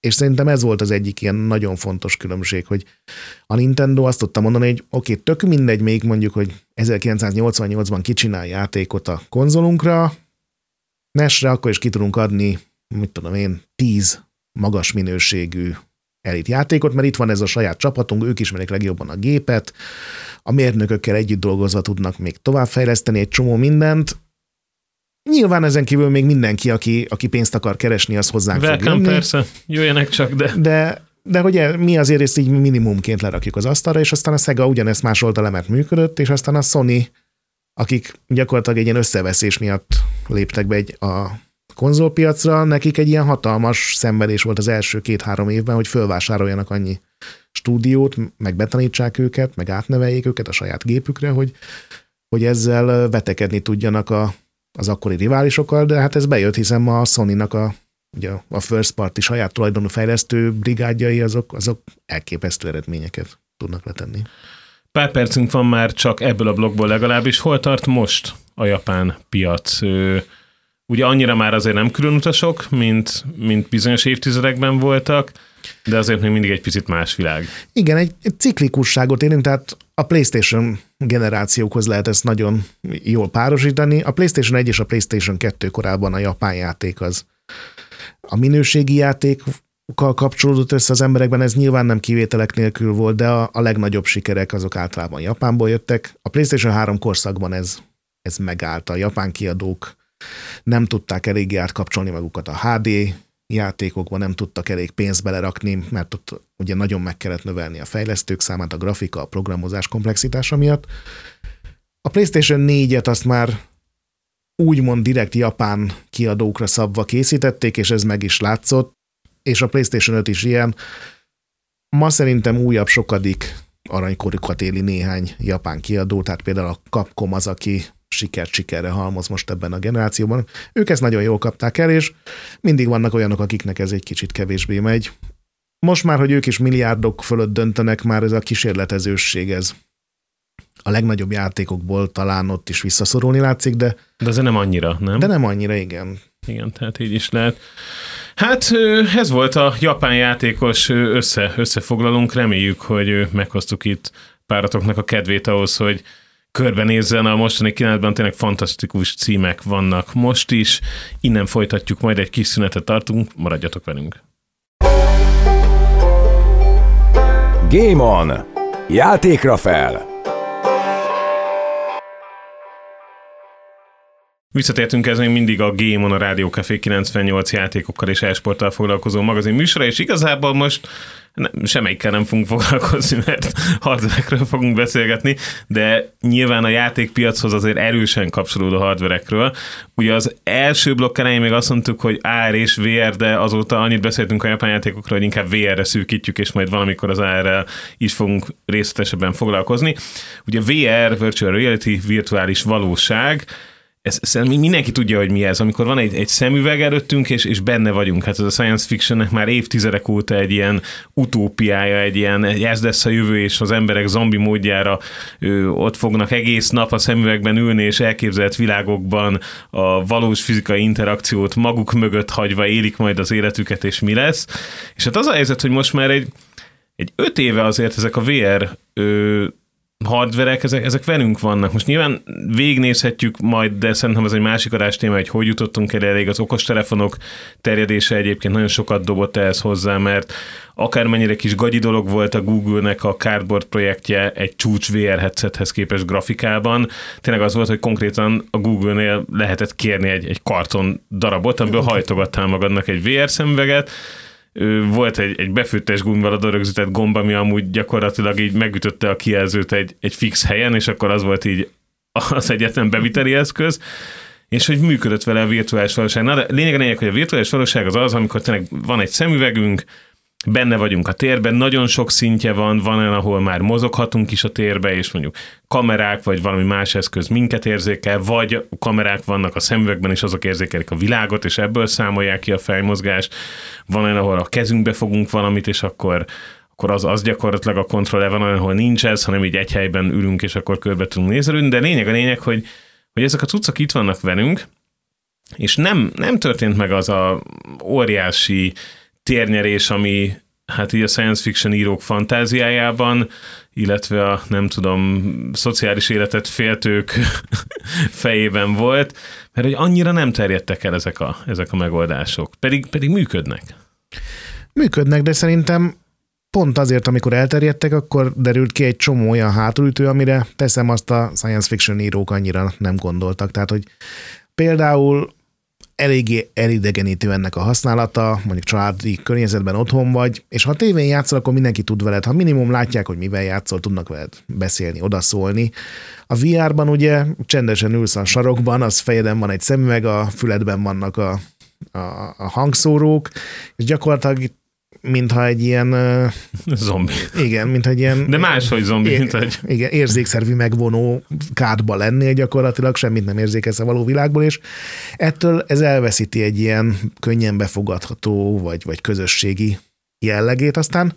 és szerintem ez volt az egyik ilyen nagyon fontos különbség, hogy a Nintendo azt tudta mondani, hogy oké, okay, tök mindegy még mondjuk, hogy 1988-ban kicsinál játékot a konzolunkra, Nesre akkor is ki tudunk adni, mit tudom én, 10 magas minőségű elit játékot, mert itt van ez a saját csapatunk, ők ismerik legjobban a gépet, a mérnökökkel együtt dolgozva tudnak még továbbfejleszteni egy csomó mindent, Nyilván ezen kívül még mindenki, aki, aki pénzt akar keresni, az hozzánk Welcome, fog jönni. persze, jöjjenek csak, de... De, de hogy mi azért ezt így minimumként lerakjuk az asztalra, és aztán a Sega ugyanezt másolta le, mert működött, és aztán a Sony, akik gyakorlatilag egy ilyen összeveszés miatt léptek be egy, a konzolpiacra, nekik egy ilyen hatalmas szenvedés volt az első két-három évben, hogy fölvásároljanak annyi stúdiót, meg betanítsák őket, meg átneveljék őket a saját gépükre, hogy, hogy ezzel vetekedni tudjanak a, az akkori riválisokkal, de hát ez bejött, hiszen ma a Sony-nak a, ugye a first party saját tulajdonú fejlesztő brigádjai, azok, azok elképesztő eredményeket tudnak letenni. Pár percünk van már csak ebből a blogból legalábbis. Hol tart most a japán piac? Ugye annyira már azért nem különutasok, mint, mint bizonyos évtizedekben voltak, de azért még mindig egy picit más világ. Igen, egy, egy ciklikusságot élünk, tehát a PlayStation generációkhoz lehet ezt nagyon jól párosítani. A PlayStation 1 és a PlayStation 2 korában a japán játék az a minőségi játékkal kapcsolódott össze az emberekben, ez nyilván nem kivételek nélkül volt, de a, a legnagyobb sikerek azok általában Japánból jöttek. A PlayStation 3 korszakban ez, ez megállt. A japán kiadók nem tudták eléggé átkapcsolni magukat a HD játékokban nem tudtak elég pénzt belerakni, mert ott ugye nagyon meg kellett növelni a fejlesztők számát, a grafika, a programozás komplexitása miatt. A PlayStation 4-et azt már úgymond direkt japán kiadókra szabva készítették, és ez meg is látszott, és a PlayStation 5 is ilyen. Ma szerintem újabb sokadik aranykorukat éli néhány japán kiadó, tehát például a Capcom az, aki sikert sikerre halmoz most ebben a generációban. Ők ezt nagyon jól kapták el, és mindig vannak olyanok, akiknek ez egy kicsit kevésbé megy. Most már, hogy ők is milliárdok fölött döntenek, már ez a kísérletezősség, ez a legnagyobb játékokból talán ott is visszaszorulni látszik, de... De ez nem annyira, nem? De nem annyira, igen. Igen, tehát így is lehet. Hát ez volt a japán játékos össze, összefoglalunk. Reméljük, hogy meghoztuk itt páratoknak a kedvét ahhoz, hogy körbenézzen, a mostani kínálatban tényleg fantasztikus címek vannak most is. Innen folytatjuk, majd egy kis szünetet tartunk, maradjatok velünk. Game On! Játékra fel! Visszatértünk ez még mindig a Game on a Rádió Café 98 játékokkal és esporttal foglalkozó magazin műsora, és igazából most nem, semmelyikkel nem fogunk foglalkozni, mert hardverekről fogunk beszélgetni, de nyilván a játékpiachoz azért erősen kapcsolódó hardverekről. Ugye az első blokk elején még azt mondtuk, hogy AR és VR, de azóta annyit beszéltünk a japán játékokról, hogy inkább VR-re szűkítjük, és majd valamikor az AR-rel is fogunk részletesebben foglalkozni. Ugye VR, Virtual Reality, virtuális valóság, ez, ez, mindenki tudja, hogy mi ez, amikor van egy, egy szemüveg előttünk, és, és benne vagyunk. Hát ez a science fictionnek már évtizedek óta egy ilyen utópiája, egy ilyen, ez lesz a jövő, és az emberek zombi módjára ő, ott fognak egész nap a szemüvegben ülni, és elképzelt világokban a valós fizikai interakciót maguk mögött hagyva élik majd az életüket, és mi lesz. És hát az a helyzet, hogy most már egy, egy öt éve azért ezek a VR ö, hardverek, ezek, ezek velünk vannak. Most nyilván végnézhetjük majd, de szerintem ez egy másik adás téma, hogy hogy jutottunk el elég. Az okostelefonok terjedése egyébként nagyon sokat dobott ehhez hozzá, mert akármennyire kis gagyi dolog volt a Google-nek a Cardboard projektje egy csúcs VR headsethez képest grafikában, tényleg az volt, hogy konkrétan a Google-nél lehetett kérni egy, egy karton darabot, amiből hajtogattál magadnak egy VR szemüveget, volt egy, egy befőttes gumival a rögzített gomba, ami amúgy gyakorlatilag így megütötte a kijelzőt egy, egy fix helyen, és akkor az volt így az egyetlen beviteli eszköz, és hogy működött vele a virtuális valóság. Na, de lényeg a lényeg, hogy a virtuális valóság az az, amikor tényleg van egy szemüvegünk, benne vagyunk a térben, nagyon sok szintje van, van olyan, ahol már mozoghatunk is a térbe, és mondjuk kamerák, vagy valami más eszköz minket érzékel, vagy kamerák vannak a szemüvegben, és azok érzékelik a világot, és ebből számolják ki a fejmozgást. Van olyan, ahol a kezünkbe fogunk valamit, és akkor akkor az, az gyakorlatilag a kontroll van olyan, ahol nincs ez, hanem így egy helyben ülünk, és akkor körbe tudunk nézelődni, de lényeg a lényeg, hogy, hogy ezek a cuccok itt vannak velünk, és nem, nem történt meg az a óriási térnyerés, ami hát így a science fiction írók fantáziájában, illetve a nem tudom, szociális életet féltők fejében volt, mert hogy annyira nem terjedtek el ezek a, ezek a megoldások, pedig, pedig működnek. Működnek, de szerintem pont azért, amikor elterjedtek, akkor derült ki egy csomó olyan hátulütő, amire teszem azt a science fiction írók annyira nem gondoltak. Tehát, hogy például eléggé elidegenítő ennek a használata, mondjuk családi környezetben otthon vagy, és ha tévén játszol, akkor mindenki tud veled, ha minimum látják, hogy mivel játszol, tudnak veled beszélni, odaszólni. A VR-ban ugye csendesen ülsz a sarokban, az fejeden van egy szemüveg, a füledben vannak a, a, a hangszórók, és gyakorlatilag mintha egy ilyen... Zombi. Igen, mint egy ilyen... De máshogy zombi, é, mint hogy... Igen, érzékszervi megvonó kádba lennél gyakorlatilag, semmit nem érzékelsz a való világból, és ettől ez elveszíti egy ilyen könnyen befogadható, vagy, vagy közösségi jellegét. Aztán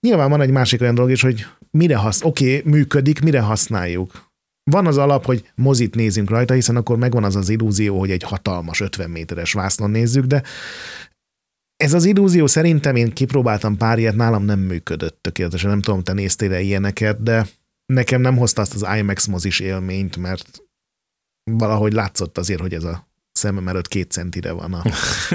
nyilván van egy másik olyan dolog is, hogy mire hasz, oké, okay, működik, mire használjuk. Van az alap, hogy mozit nézünk rajta, hiszen akkor megvan az az illúzió, hogy egy hatalmas 50 méteres vásznon nézzük, de ez az illúzió szerintem én kipróbáltam pár ilyet, nálam nem működött tökéletesen, nem tudom, te néztél -e ilyeneket, de nekem nem hozta azt az IMAX mozis élményt, mert valahogy látszott azért, hogy ez a szemem előtt két centire van a,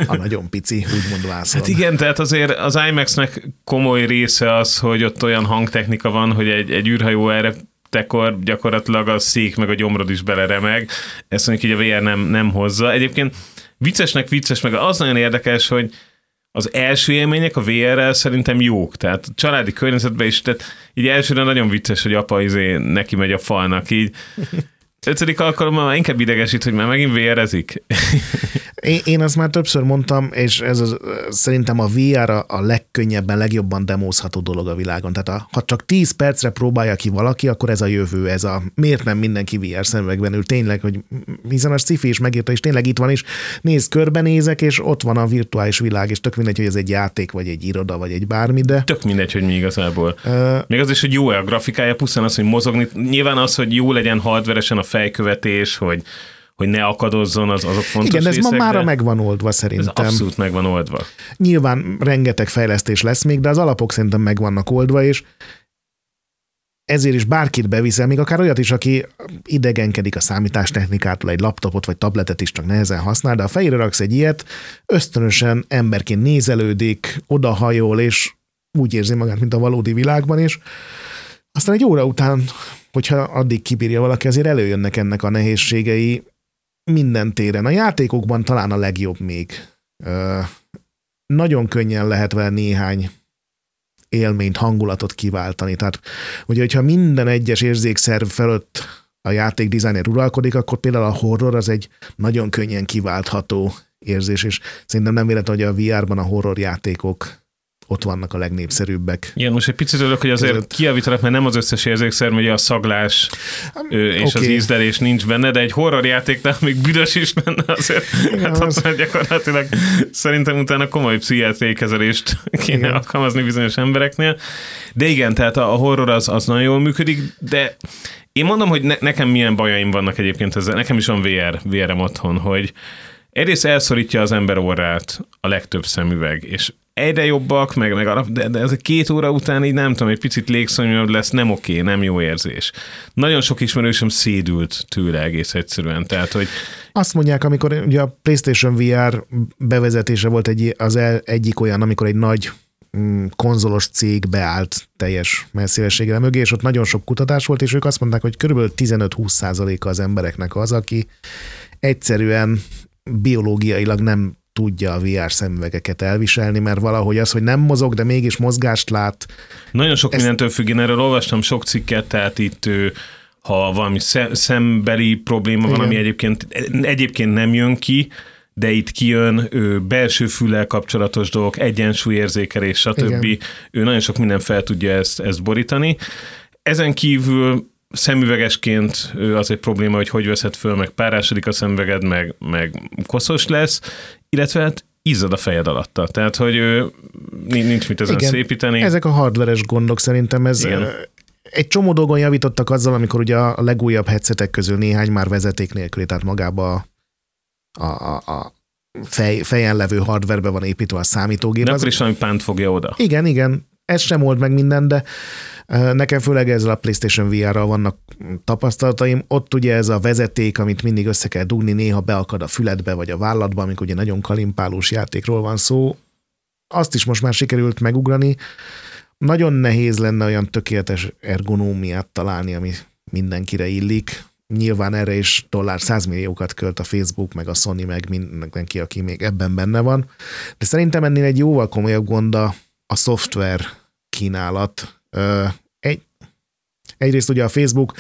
a nagyon pici, úgymond vászon. Hát igen, tehát azért az IMAX-nek komoly része az, hogy ott olyan hangtechnika van, hogy egy, egy űrhajó erre tekor gyakorlatilag a szék meg a gyomrod is beleremeg. Ezt mondjuk így a VR nem, nem hozza. Egyébként viccesnek vicces, meg az nagyon érdekes, hogy az első élmények a VR-rel szerintem jók, tehát a családi környezetben is, tehát így elsőre nagyon vicces, hogy apa izé neki megy a falnak, így ötödik alkalommal inkább idegesít, hogy már megint VR-ezik. Én, én azt már többször mondtam, és ez az, szerintem a VR a, a legkönnyebben, legjobban demózható dolog a világon. Tehát a, ha csak 10 percre próbálja ki valaki, akkor ez a jövő, ez a miért nem mindenki VR szemüvegben ül. Tényleg, hogy hiszen a sci is megírta, és tényleg itt van is. Nézd, körbenézek, és ott van a virtuális világ, és tök mindegy, hogy ez egy játék, vagy egy iroda, vagy egy bármi, de... Tök mindegy, hogy mi igazából. Uh, Még az is, hogy jó-e a grafikája, pusztán az, hogy mozogni. Nyilván az, hogy jó legyen hardveresen a fejkövetés, hogy hogy ne akadozzon, az, azok fontos Igen, ez részek, ma már megvan oldva szerintem. Ez abszolút megvan oldva. Nyilván rengeteg fejlesztés lesz még, de az alapok szerintem meg vannak oldva, és ezért is bárkit beviszel, még akár olyat is, aki idegenkedik a számítástechnikától, egy laptopot vagy tabletet is csak nehezen használ, de a fejére raksz egy ilyet, ösztönösen emberként nézelődik, odahajol, és úgy érzi magát, mint a valódi világban, és aztán egy óra után, hogyha addig kibírja valaki, azért előjönnek ennek a nehézségei, minden téren. A játékokban talán a legjobb még. Ö, nagyon könnyen lehet vele néhány élményt, hangulatot kiváltani. Tehát, ugye, hogyha minden egyes érzékszerv felett a játék designer uralkodik, akkor például a horror az egy nagyon könnyen kiváltható érzés, és szerintem nem véletlen, hogy a VR-ban a horror játékok ott vannak a legnépszerűbbek. Igen, most egy picit örülök, hogy azért Között... kiavítanak, mert nem az összes érzékszer, ugye a szaglás ő, és okay. az ízlelés nincs benne, de egy horror játéknál még büdös is benne azért. Igen, hát az... ott gyakorlatilag szerintem utána komoly pszichiátriai kezelést kéne igen. alkalmazni bizonyos embereknél. De igen, tehát a horror az, az nagyon jól működik, de én mondom, hogy ne, nekem milyen bajaim vannak egyébként ezzel. Nekem is van VR, VR-em otthon, hogy egyrészt elszorítja az ember orrát a legtöbb szemüveg, és egyre jobbak, meg, meg arra, de, de ez a két óra után így nem tudom, egy picit légszomjabb lesz, nem oké, nem jó érzés. Nagyon sok ismerősöm szédült tőle egész egyszerűen, tehát, hogy azt mondják, amikor ugye a PlayStation VR bevezetése volt egy, az el, egyik olyan, amikor egy nagy mm, konzolos cég beállt teljes messzélességre mögé, és ott nagyon sok kutatás volt, és ők azt mondták, hogy körülbelül 15-20 százaléka az embereknek az, aki egyszerűen biológiailag nem tudja a VR szemüvegeket elviselni, mert valahogy az, hogy nem mozog, de mégis mozgást lát. Nagyon sok ezt... mindentől függ, én erről olvastam sok cikket, tehát itt ha valami szembeli probléma Igen. van, ami egyébként, egyébként nem jön ki, de itt kijön ő, belső füllel kapcsolatos dolgok, egyensúlyérzékelés, stb. Igen. Ő nagyon sok minden fel tudja ezt, ezt borítani. Ezen kívül szemüvegesként az egy probléma, hogy hogy veszed föl, meg párásodik a szemüveged, meg, meg koszos lesz, illetve hát izzad a fejed alatta. Tehát, hogy nincs mit ezen Igen, szépíteni. Ezek a hardveres gondok szerintem ez Igen. Egy csomó dolgon javítottak azzal, amikor ugye a legújabb headsetek közül néhány már vezeték nélküli, tehát magába a, a, a fej, fejen levő hardverbe van építve a számítógép. De akkor is valami pánt fogja oda. Igen, igen. Ez sem old meg minden, de Nekem főleg ezzel a PlayStation VR-ral vannak tapasztalataim. Ott ugye ez a vezeték, amit mindig össze kell dugni, néha beakad a füledbe vagy a vállatba, amikor ugye nagyon kalimpálós játékról van szó. Azt is most már sikerült megugrani. Nagyon nehéz lenne olyan tökéletes ergonómiát találni, ami mindenkire illik. Nyilván erre is dollár százmilliókat költ a Facebook, meg a Sony, meg mindenki, aki még ebben benne van. De szerintem ennél egy jóval komolyabb gond a, a szoftver kínálat, egy, egyrészt ugye a Facebook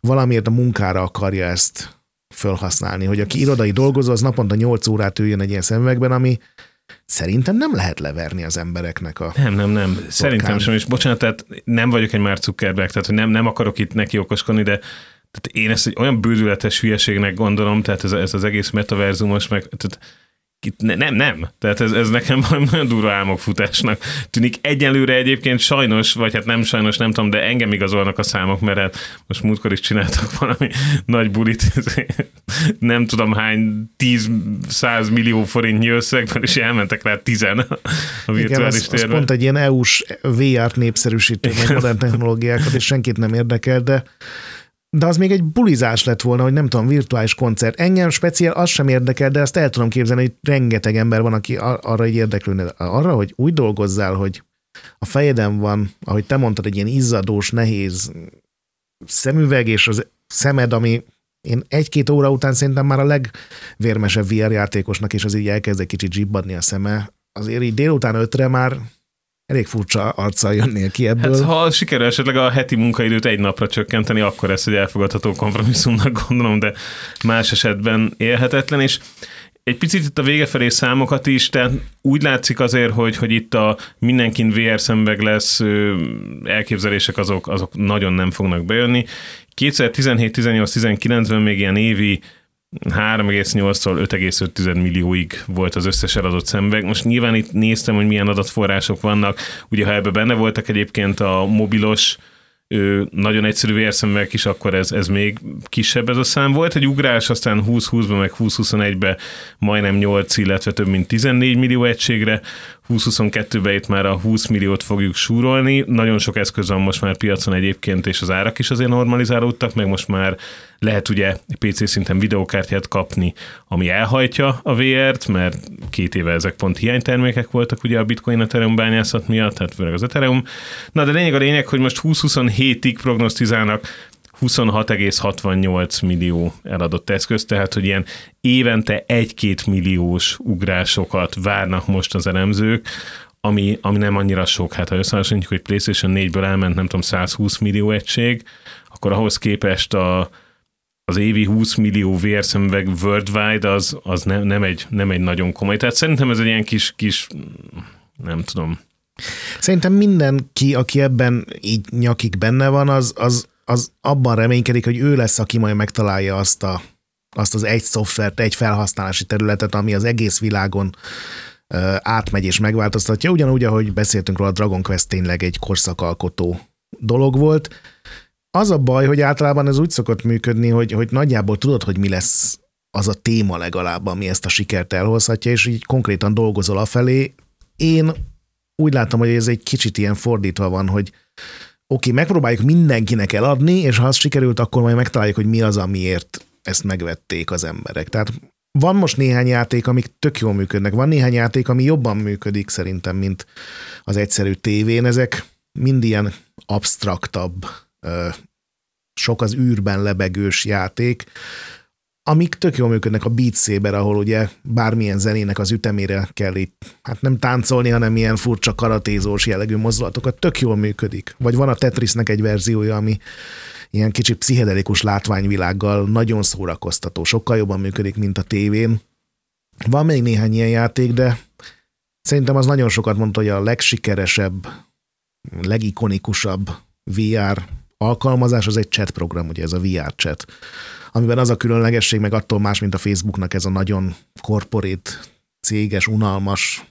valamiért a munkára akarja ezt felhasználni, hogy aki irodai dolgozó, az naponta 8 órát üljön egy ilyen szemüvegben, ami szerintem nem lehet leverni az embereknek a Nem, nem, nem. Torkán. Szerintem sem, és bocsánat, tehát nem vagyok egy már Zuckerberg, tehát hogy nem, nem akarok itt neki okoskodni, de tehát én ezt egy olyan bődületes hülyeségnek gondolom, tehát ez, ez az egész metaverzumos, meg tehát nem, nem. Tehát ez, ez nekem valami nagyon durva álmokfutásnak tűnik. Egyelőre egyébként sajnos, vagy hát nem sajnos, nem tudom, de engem igazolnak a számok, mert hát most múltkor is csináltak valami nagy bulit, nem tudom hány, 10-100 millió forintnyi összegben, és elmentek rá tizen a virtuális Igen, az, az pont egy ilyen EU-s VR-t népszerűsítő, modern technológiákat, és senkit nem érdekel, de de az még egy bulizás lett volna, hogy nem tudom, virtuális koncert. Engem speciál az sem érdekel, de azt el tudom képzelni, hogy rengeteg ember van, aki arra így érdeklődne. Arra, hogy úgy dolgozzál, hogy a fejeden van, ahogy te mondtad, egy ilyen izzadós, nehéz szemüveg, és az szemed, ami én egy-két óra után szerintem már a legvérmesebb VR játékosnak, és az így elkezd egy kicsit zsibbadni a szeme. Azért így délután ötre már elég furcsa arccal jönnél ki ebből. Hát, ha sikerül esetleg a heti munkaidőt egy napra csökkenteni, akkor ez egy elfogadható kompromisszumnak gondolom, de más esetben élhetetlen, és egy picit itt a vége felé számokat is, tehát úgy látszik azért, hogy, hogy itt a mindenkin VR szemüveg lesz, elképzelések azok, azok nagyon nem fognak bejönni. 2017, 18, 19-ben még ilyen évi 3,8-tól 5,5 millióig volt az összes eladott szemüveg. Most nyilván itt néztem, hogy milyen adatforrások vannak. Ugye ha ebbe benne voltak egyébként a mobilos nagyon egyszerű vérszemüveg is, akkor ez, ez még kisebb ez a szám volt. Egy ugrás, aztán 20-20-ban, meg 20-21-ben majdnem 8, illetve több mint 14 millió egységre, 2022-ben itt már a 20 milliót fogjuk súrolni. Nagyon sok eszköz van most már piacon egyébként, és az árak is azért normalizálódtak, meg most már lehet ugye PC szinten videókártyát kapni, ami elhajtja a VR-t, mert két éve ezek pont hiánytermékek voltak ugye a Bitcoin Ethereum bányászat miatt, tehát főleg az Ethereum. Na de lényeg a lényeg, hogy most 2027-ig prognosztizálnak 26,68 millió eladott eszköz, tehát hogy ilyen évente 1-2 milliós ugrásokat várnak most az elemzők, ami, ami nem annyira sok. Hát ha összehasonlítjuk, hogy PlayStation 4-ből elment nem tudom 120 millió egység, akkor ahhoz képest a, az évi 20 millió vérszemüveg worldwide az, az ne, nem, egy, nem egy nagyon komoly. Tehát szerintem ez egy ilyen kis, kis nem tudom. Szerintem mindenki, aki ebben így nyakik benne van, az, az, az abban reménykedik, hogy ő lesz, aki majd megtalálja azt, a, azt az egy szoftvert, egy felhasználási területet, ami az egész világon átmegy és megváltoztatja. Ugyanúgy, ahogy beszéltünk róla, a Dragon Quest tényleg egy korszakalkotó dolog volt. Az a baj, hogy általában ez úgy szokott működni, hogy, hogy nagyjából tudod, hogy mi lesz az a téma legalább, ami ezt a sikert elhozhatja, és így konkrétan dolgozol afelé. Én úgy látom, hogy ez egy kicsit ilyen fordítva van, hogy oké, megpróbáljuk mindenkinek eladni, és ha az sikerült, akkor majd megtaláljuk, hogy mi az, amiért ezt megvették az emberek. Tehát van most néhány játék, amik tök jól működnek. Van néhány játék, ami jobban működik szerintem, mint az egyszerű tévén. Ezek mind ilyen abstraktabb, sok az űrben lebegős játék, amik tök jól működnek a Beat Saber, ahol ugye bármilyen zenének az ütemére kell itt, hát nem táncolni, hanem ilyen furcsa karatézós jellegű mozdulatokat, tök jól működik. Vagy van a Tetrisnek egy verziója, ami ilyen kicsit pszichedelikus látványvilággal nagyon szórakoztató, sokkal jobban működik, mint a tévén. Van még néhány ilyen játék, de szerintem az nagyon sokat mondta, hogy a legsikeresebb, legikonikusabb VR alkalmazás az egy chat program, ugye ez a VR chat, amiben az a különlegesség, meg attól más, mint a Facebooknak ez a nagyon korporét, céges, unalmas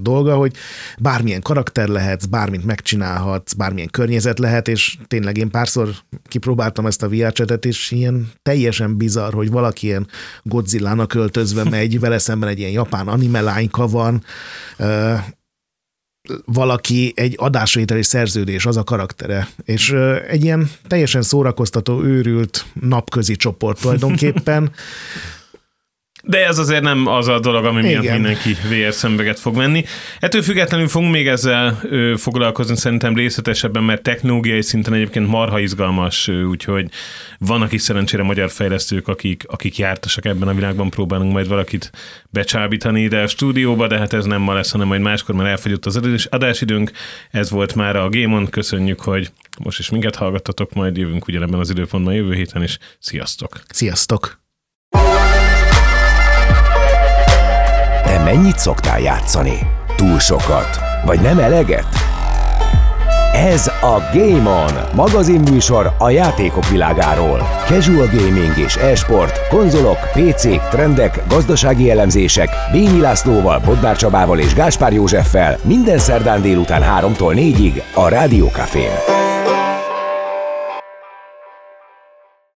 dolga, hogy bármilyen karakter lehetsz, bármit megcsinálhatsz, bármilyen környezet lehet, és tényleg én párszor kipróbáltam ezt a VR chat és ilyen teljesen bizarr, hogy valaki ilyen Godzilla-nak költözve megy, vele szemben egy ilyen japán anime lányka van, valaki egy adásvételi szerződés, az a karaktere. És egy ilyen teljesen szórakoztató, őrült napközi csoport tulajdonképpen, de ez azért nem az a dolog, ami miatt Igen. mindenki VR szemüveget fog venni. Ettől függetlenül fogunk még ezzel ö, foglalkozni szerintem részletesebben, mert technológiai szinten egyébként marha izgalmas, ö, úgyhogy vannak is szerencsére magyar fejlesztők, akik, akik jártasak ebben a világban, próbálunk majd valakit becsábítani ide a stúdióba, de hát ez nem ma lesz, hanem majd máskor, mert elfogyott az adásidőnk. Ez volt már a Gémon, köszönjük, hogy most is minket hallgattatok, majd jövünk ugyanebben az időpontban jövő héten, és sziasztok! Sziasztok! Te mennyit szoktál játszani? Túl sokat? Vagy nem eleget? Ez a Game On, magazinműsor a játékok világáról. Casual gaming és e-sport, konzolok, PC-k, trendek, gazdasági elemzések, Bényi Lászlóval, Bodnár Csabával és Gáspár Józseffel minden szerdán délután 3-tól 4-ig a Rádió Cafén.